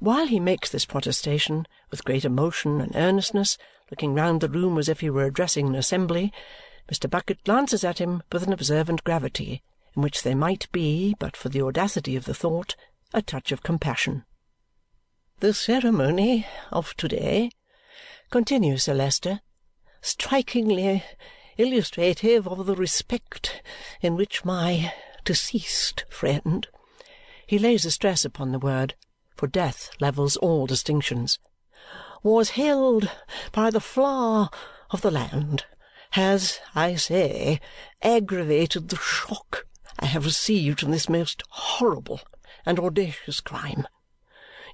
While he makes this protestation, with great emotion and earnestness, looking round the room as if he were addressing an assembly, Mr. Bucket glances at him with an observant gravity in which there might be, but for the audacity of the thought, a touch of compassion. "The ceremony of to-day," continues Sir Leicester, "strikingly illustrative of the respect in which my deceased friend" he lays a stress upon the word, for death levels all distinctions "was held by the flower of the land has, I say, aggravated the shock I have received from this most horrible and audacious crime.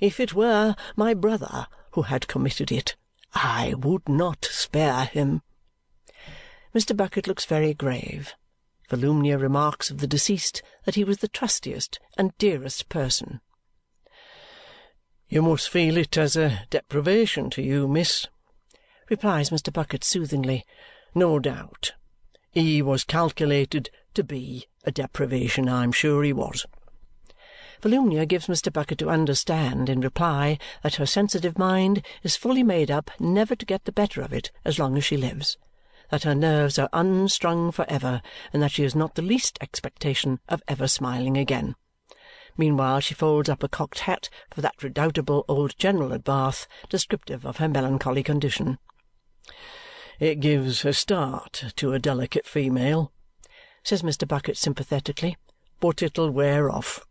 If it were my brother who had committed it, I would not spare him." Mr. Bucket looks very grave. Volumnia remarks of the deceased that he was the trustiest and dearest person. "You must feel it as a deprivation to you, miss," replies Mr. Bucket soothingly. "No doubt. He was calculated to be a deprivation, I'm sure he was. Volumnia gives Mr. Bucket to understand, in reply, that her sensitive mind is fully made up never to get the better of it as long as she lives, that her nerves are unstrung for ever, and that she has not the least expectation of ever smiling again. Meanwhile she folds up a cocked hat for that redoubtable old general at Bath, descriptive of her melancholy condition. "It gives a start to a delicate female," says Mr. Bucket sympathetically, "but it'll wear off.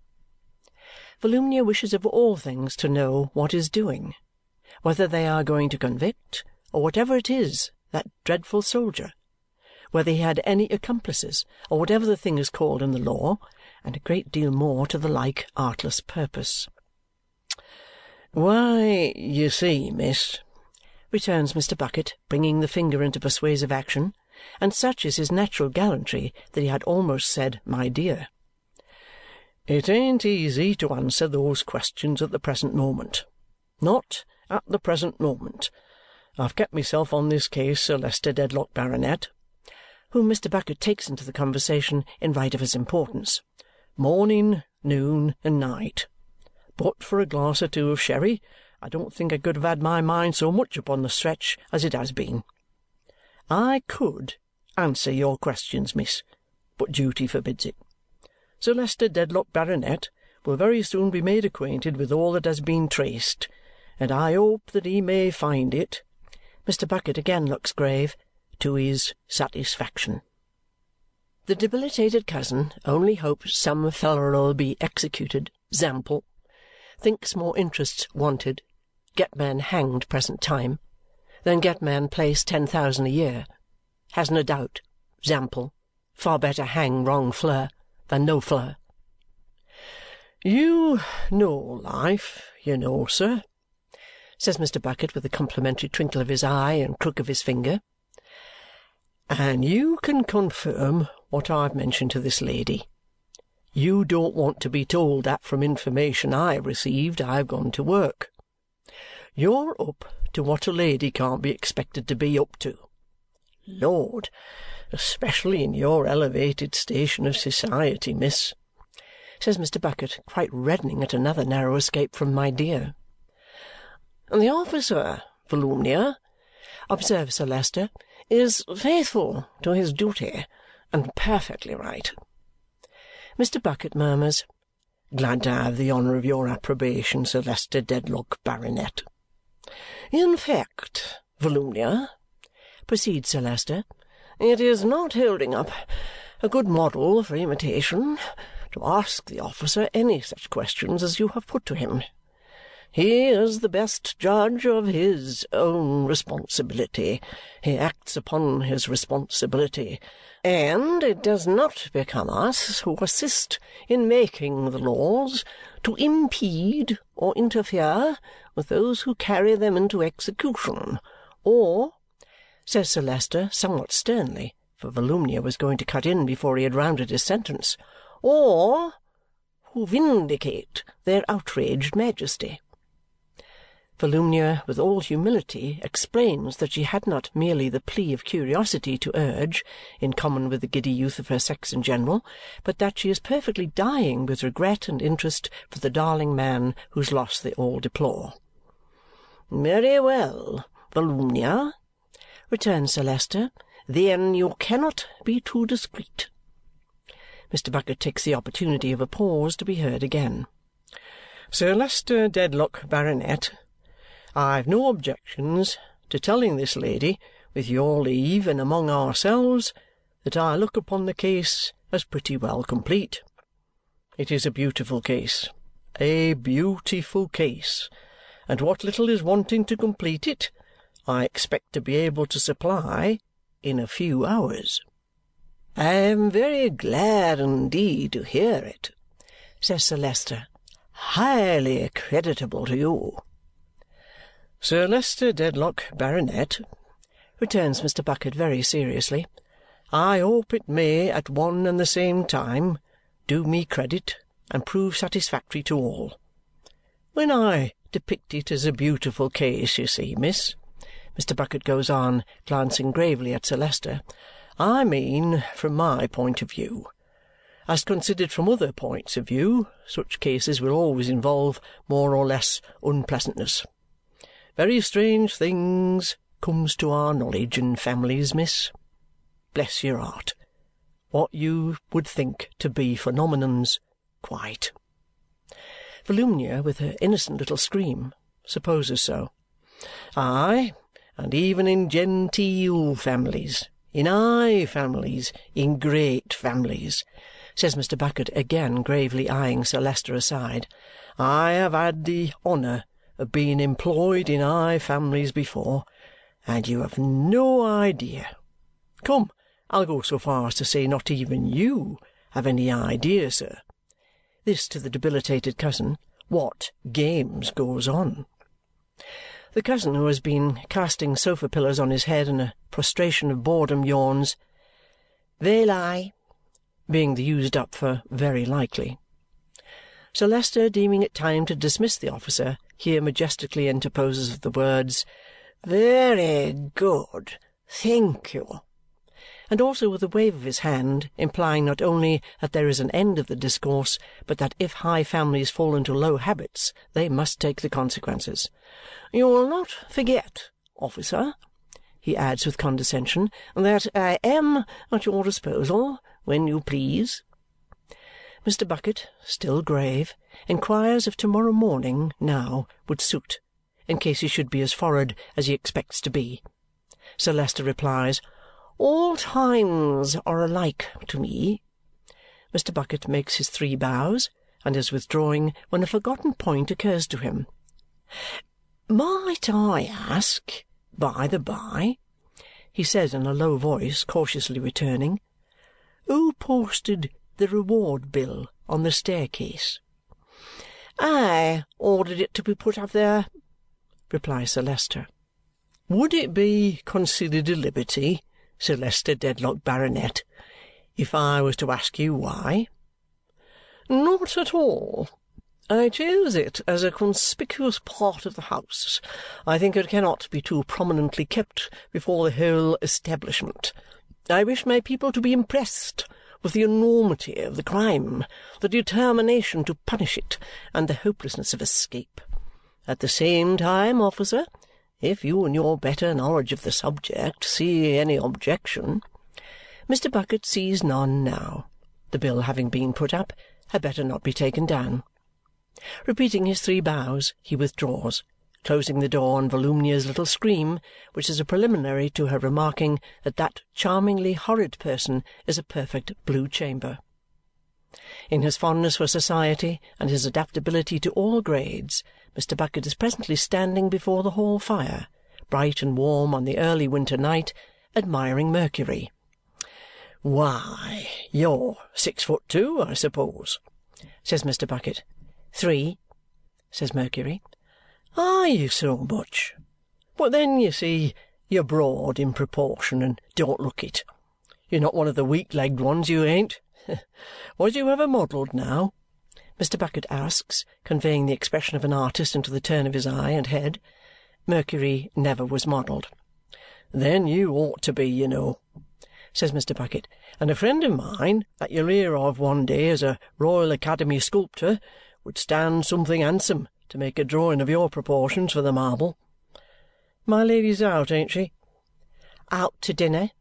Volumnia wishes of all things to know what is doing, whether they are going to convict, or whatever it is, that dreadful soldier, whether he had any accomplices, or whatever the thing is called in the law, and a great deal more to the like artless purpose. "Why, you see, miss," returns Mr. Bucket, bringing the finger into persuasive action, and such is his natural gallantry that he had almost said my dear. It ain't easy to answer those questions at the present moment. Not at the present moment. I've kept myself on this case, Sir Leicester Dedlock, Baronet," whom Mr. Bucket takes into the conversation in right of his importance, "morning, noon, and night. But for a glass or two of sherry, I don't think I could have had my mind so much upon the stretch as it has been. I COULD answer your questions, miss, but duty forbids it. Sir Leicester Dedlock, Baronet, will very soon be made acquainted with all that has been traced, and I hope that he may find it," Mr. Bucket again looks grave, "to his satisfaction." The debilitated cousin only hopes some fellow'll be executed, zample, thinks more interest's wanted, get man hanged present time, than get man place ten thousand a year, hasn't a doubt, zample, far better hang wrong Fleur than no Fleur. "You know life, you know, sir," says Mr. Bucket with a complimentary twinkle of his eye and crook of his finger, "and you can confirm what I've mentioned to this lady. You don't want to be told that from information I've received I've gone to work. You're up to what a lady can't be expected to be up to. Lord! especially in your elevated station of society, miss," says Mr. Bucket, quite reddening at another narrow escape from my dear. "The officer, Volumnia," observes Sir Leicester, "is faithful to his duty, and perfectly right." Mr. Bucket murmurs, "Glad to have the honour of your approbation, Sir Leicester Dedlock, Baronet. In fact, Volumnia," proceeds Sir Leicester. It is not holding up a good model for imitation to ask the officer any such questions as you have put to him. He is the best judge of his own responsibility. He acts upon his responsibility. And it does not become us who assist in making the laws to impede or interfere with those who carry them into execution, or says Sir Leicester somewhat sternly, for Volumnia was going to cut in before he had rounded his sentence, or who vindicate their outraged majesty. Volumnia, with all humility, explains that she had not merely the plea of curiosity to urge, in common with the giddy youth of her sex in general, but that she is perfectly dying with regret and interest for the darling man whose loss they all deplore. "Very well, Volumnia," returns Sir Leicester. "Then you cannot be too discreet." Mr. Bucket takes the opportunity of a pause to be heard again. "Sir Leicester Dedlock, Baronet. I've no objections to telling this lady, with your leave and among ourselves, that I look upon the case as pretty well complete. It is a beautiful case, a beautiful case, and what little is wanting to complete it, I expect to be able to supply in a few hours." "I am very glad indeed to hear it," says Sir Leicester. "Highly creditable to you. Sir Leicester Dedlock, Baronet," returns Mr. Bucket very seriously, "I hope it may at one and the same time do me credit and prove satisfactory to all. When I depict it as a beautiful case, you see, miss," Mr. Bucket goes on, glancing gravely at Sir Leicester, "I mean from my point of view. As considered from other points of view, such cases will always involve more or less unpleasantness. Very strange things comes to our knowledge in families, miss. Bless your heart! What you would think to be phenomenons, quite." Volumnia, with her innocent little scream, supposes so. "Aye, and even in genteel families, in high families, in great families," says Mr. Bucket, again gravely eyeing Sir Leicester aside. "I have had the honour of being employed in high families before, and you have no idea come, I'll go so far as to say not even you have any idea, sir," this to the debilitated cousin, "what games goes on." The cousin, who has been casting sofa pillows on his head in a prostration of boredom, yawns, "Well, I," being the used up for very likely. Sir Leicester, deeming it time to dismiss the officer, here majestically interposes the words, "Very good. Thank you!" and also with a wave of his hand, implying not only that there is an end of the discourse, but that if high families fall into low habits, they must take the consequences. "You will not forget, officer," he adds with condescension, "that I am at your disposal when you please. Mr. Bucket, still grave, inquires if to-morrow morning, now, would suit, in case he should be as forward as he expects to be. Sir Leicester replies, "All times are alike to me." Mr. Bucket makes his three bows and is withdrawing when a forgotten point occurs to him. "Might I ask, by the by," he says in a low voice, cautiously returning, "who posted the reward bill on the staircase?" "I ordered it to be put up there," replies Sir Leicester. "Would it be considered a liberty, Sir Leicester Dedlock, Baronet, if I was to ask you why?" "Not at all. I chose it as a conspicuous part of the house. I think it cannot be too prominently kept before the whole establishment. I wish my people to be impressed with the enormity of the crime, the determination to punish it, and the hopelessness of escape. At the same time, officer, if you in your better knowledge of the subject see any objection Mr. Bucket sees none now. The bill having been put up had better not be taken down. Repeating his three bows, he withdraws closing the door on Volumnia's little scream, which is a preliminary to her remarking that that charmingly horrid person is a perfect blue chamber. In his fondness for society and his adaptability to all grades, Mr. Bucket is presently standing before the hall fire, bright and warm on the early winter night, admiring Mercury. "Why, you're six foot two, I suppose?" says Mr. Bucket. "Three," says Mercury. Are you so much? But then, you see, you're broad in proportion and don't look it. You're not one of the weak-legged ones, you ain't. Was you ever modelled, now?" Mr. Bucket asks, conveying the expression of an artist into the turn of his eye and head. Mercury never was modelled. Then you ought to be, you know, says Mr. Bucket. And a friend of mine that you'll hear of one day as a Royal Academy sculptor would stand something handsome to make a drawing of your proportions for the marble. My Lady's out, ain't she? Out to dinner.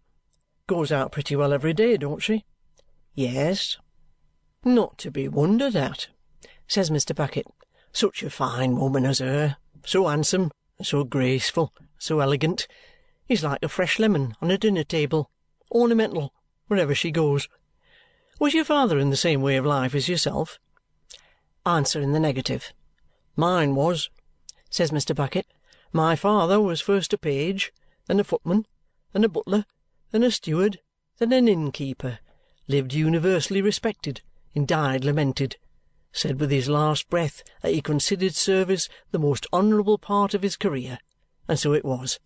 Goes out pretty well every day, don't she? Yes. Not to be wondered at, says Mr. Bucket. Such a fine woman as her, so handsome, and so graceful, so elegant. Is like a fresh lemon on a dinner table, ornamental, wherever she goes. Was your father in the same way of life as yourself? Answer in the negative. Mine was, says Mr. Bucket. My father was first a page, then a footman, then a butler, then a steward, then an innkeeper, lived universally respected, and died lamented. Said with his last breath that he considered service the most honourable part of his career, and so it was.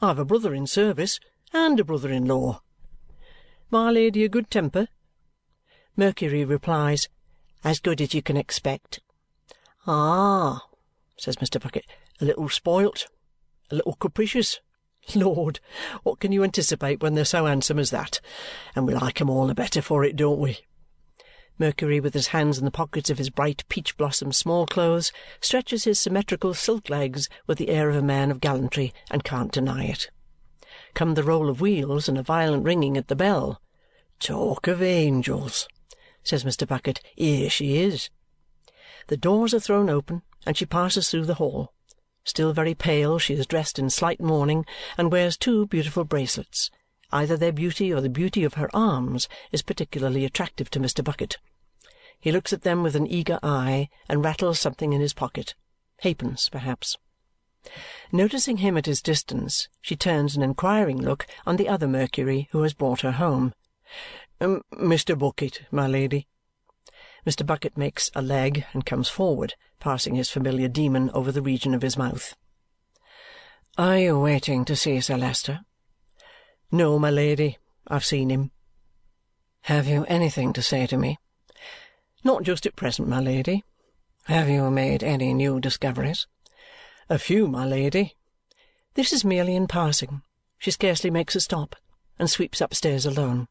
I've a brother in service and a brother-in-law. My Lady a good temper? Mercury replies, As good as you can expect. Ah, says Mr. Bucket, a little spoilt, a little capricious. Lord, what can you anticipate when they're so handsome as that? And we like 'em all the better for it, don't we? Mercury, with his hands in the pockets of his bright peach blossom small clothes, stretches his symmetrical silk legs with the air of a man of gallantry and can't deny it. Come the roll of wheels and a violent ringing at the bell. Talk of angels, says Mr. Bucket, here she is. The doors are thrown open, and she passes through the hall. Still very pale, she is dressed in slight mourning and wears two beautiful bracelets. Either their beauty or the beauty of her arms is particularly attractive to Mr. Bucket. He looks at them with an eager eye and rattles something in his pocket. Halfpence, perhaps. Noticing him at his distance, she turns an inquiring look on the other Mercury who has brought her home. Mr. Bucket, my Lady. Mr. Bucket makes a leg and comes forward, passing his familiar demon over the region of his mouth. Are you waiting to see Sir Leicester? No, my Lady. I've seen him. Have you anything to say to me? Not just at present, my Lady. Have you made any new discoveries? A few, my Lady. This is merely in passing. She scarcely makes a stop and sweeps upstairs alone.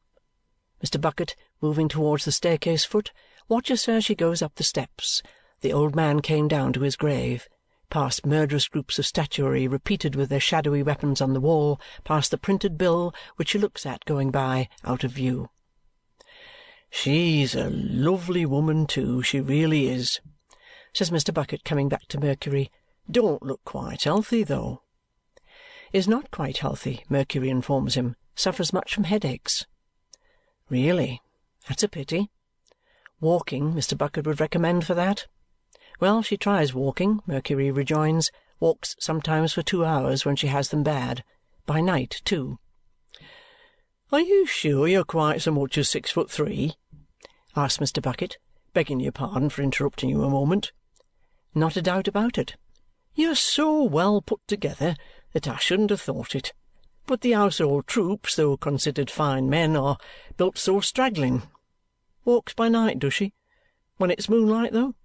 Mr. Bucket, moving towards the staircase foot, watches her as she goes up the steps. The old man came down to his grave, past murderous groups of statuary repeated with their shadowy weapons on the wall, past the printed bill which she looks at going by, out of view. She's a lovely woman too, she really is, says Mr. Bucket, coming back to Mercury. Don't look quite healthy, though. Is not quite healthy, Mercury informs him. Suffers much from headaches. Really? That's a pity. Walking, Mr. Bucket would recommend for that. Well, she tries walking, Mercury rejoins, walks sometimes for two hours when she has them bad. By night, too. Are you sure you're quite so much as six foot three? asks Mr. Bucket, begging your pardon for interrupting you a moment. Not a doubt about it. You're so well put together that I shouldn't have thought it. But the household troops, though considered fine men, are built so straggling. Walks by night, does she? When it's moonlight, though?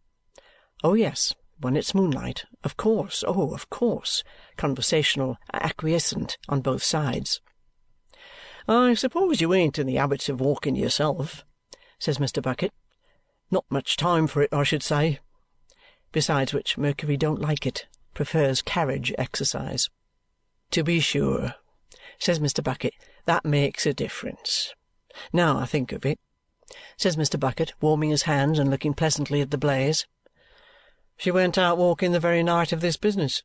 Oh, yes, when it's moonlight. Of course. Oh, of course. Conversational, acquiescent on both sides. I suppose you ain't in the habit of walking yourself, says Mr. Bucket. Not much time for it, I should say. Besides which, Mercury don't like it. Prefers carriage exercise. To be sure, says Mr. Bucket. That makes a difference. Now I think of it, says Mr. Bucket, warming his hands and looking pleasantly at the blaze. She went out walking the very night of this business.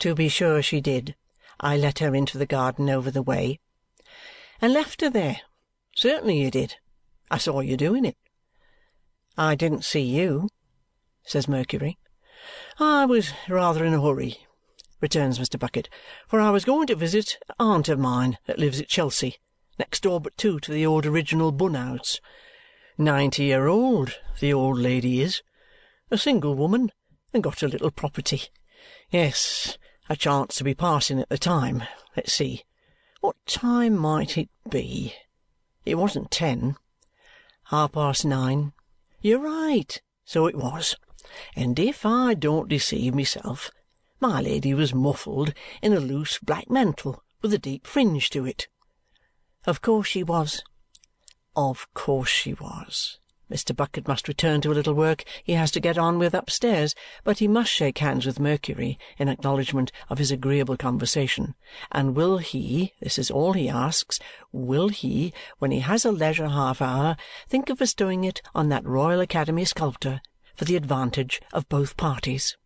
To be sure she did. I let her into the garden over the way. And left her there. Certainly you did. I saw you doing it. I didn't see you, says Mercury. I was rather in a hurry, returns Mr. Bucket, for I was going to visit a aunt of mine that lives at Chelsea, next door but two to the old original Bun House. Ninety year old, the old lady is. A single woman, and got a little property. Yes, I chanced to be passing at the time. Let's see. What time might it be? It wasn't ten. Half past nine. You're right. So it was. And if I don't deceive myself, my Lady was muffled in a loose black mantle with a deep fringe to it." Of course she was. Of course she was. Mr. Bucket must return to a little work he has to get on with upstairs, but he must shake hands with Mercury in acknowledgment of his agreeable conversation. And will he this is all he asks will he, when he has a leisure half hour, think of bestowing it on that Royal Academy sculptor for the advantage of both parties?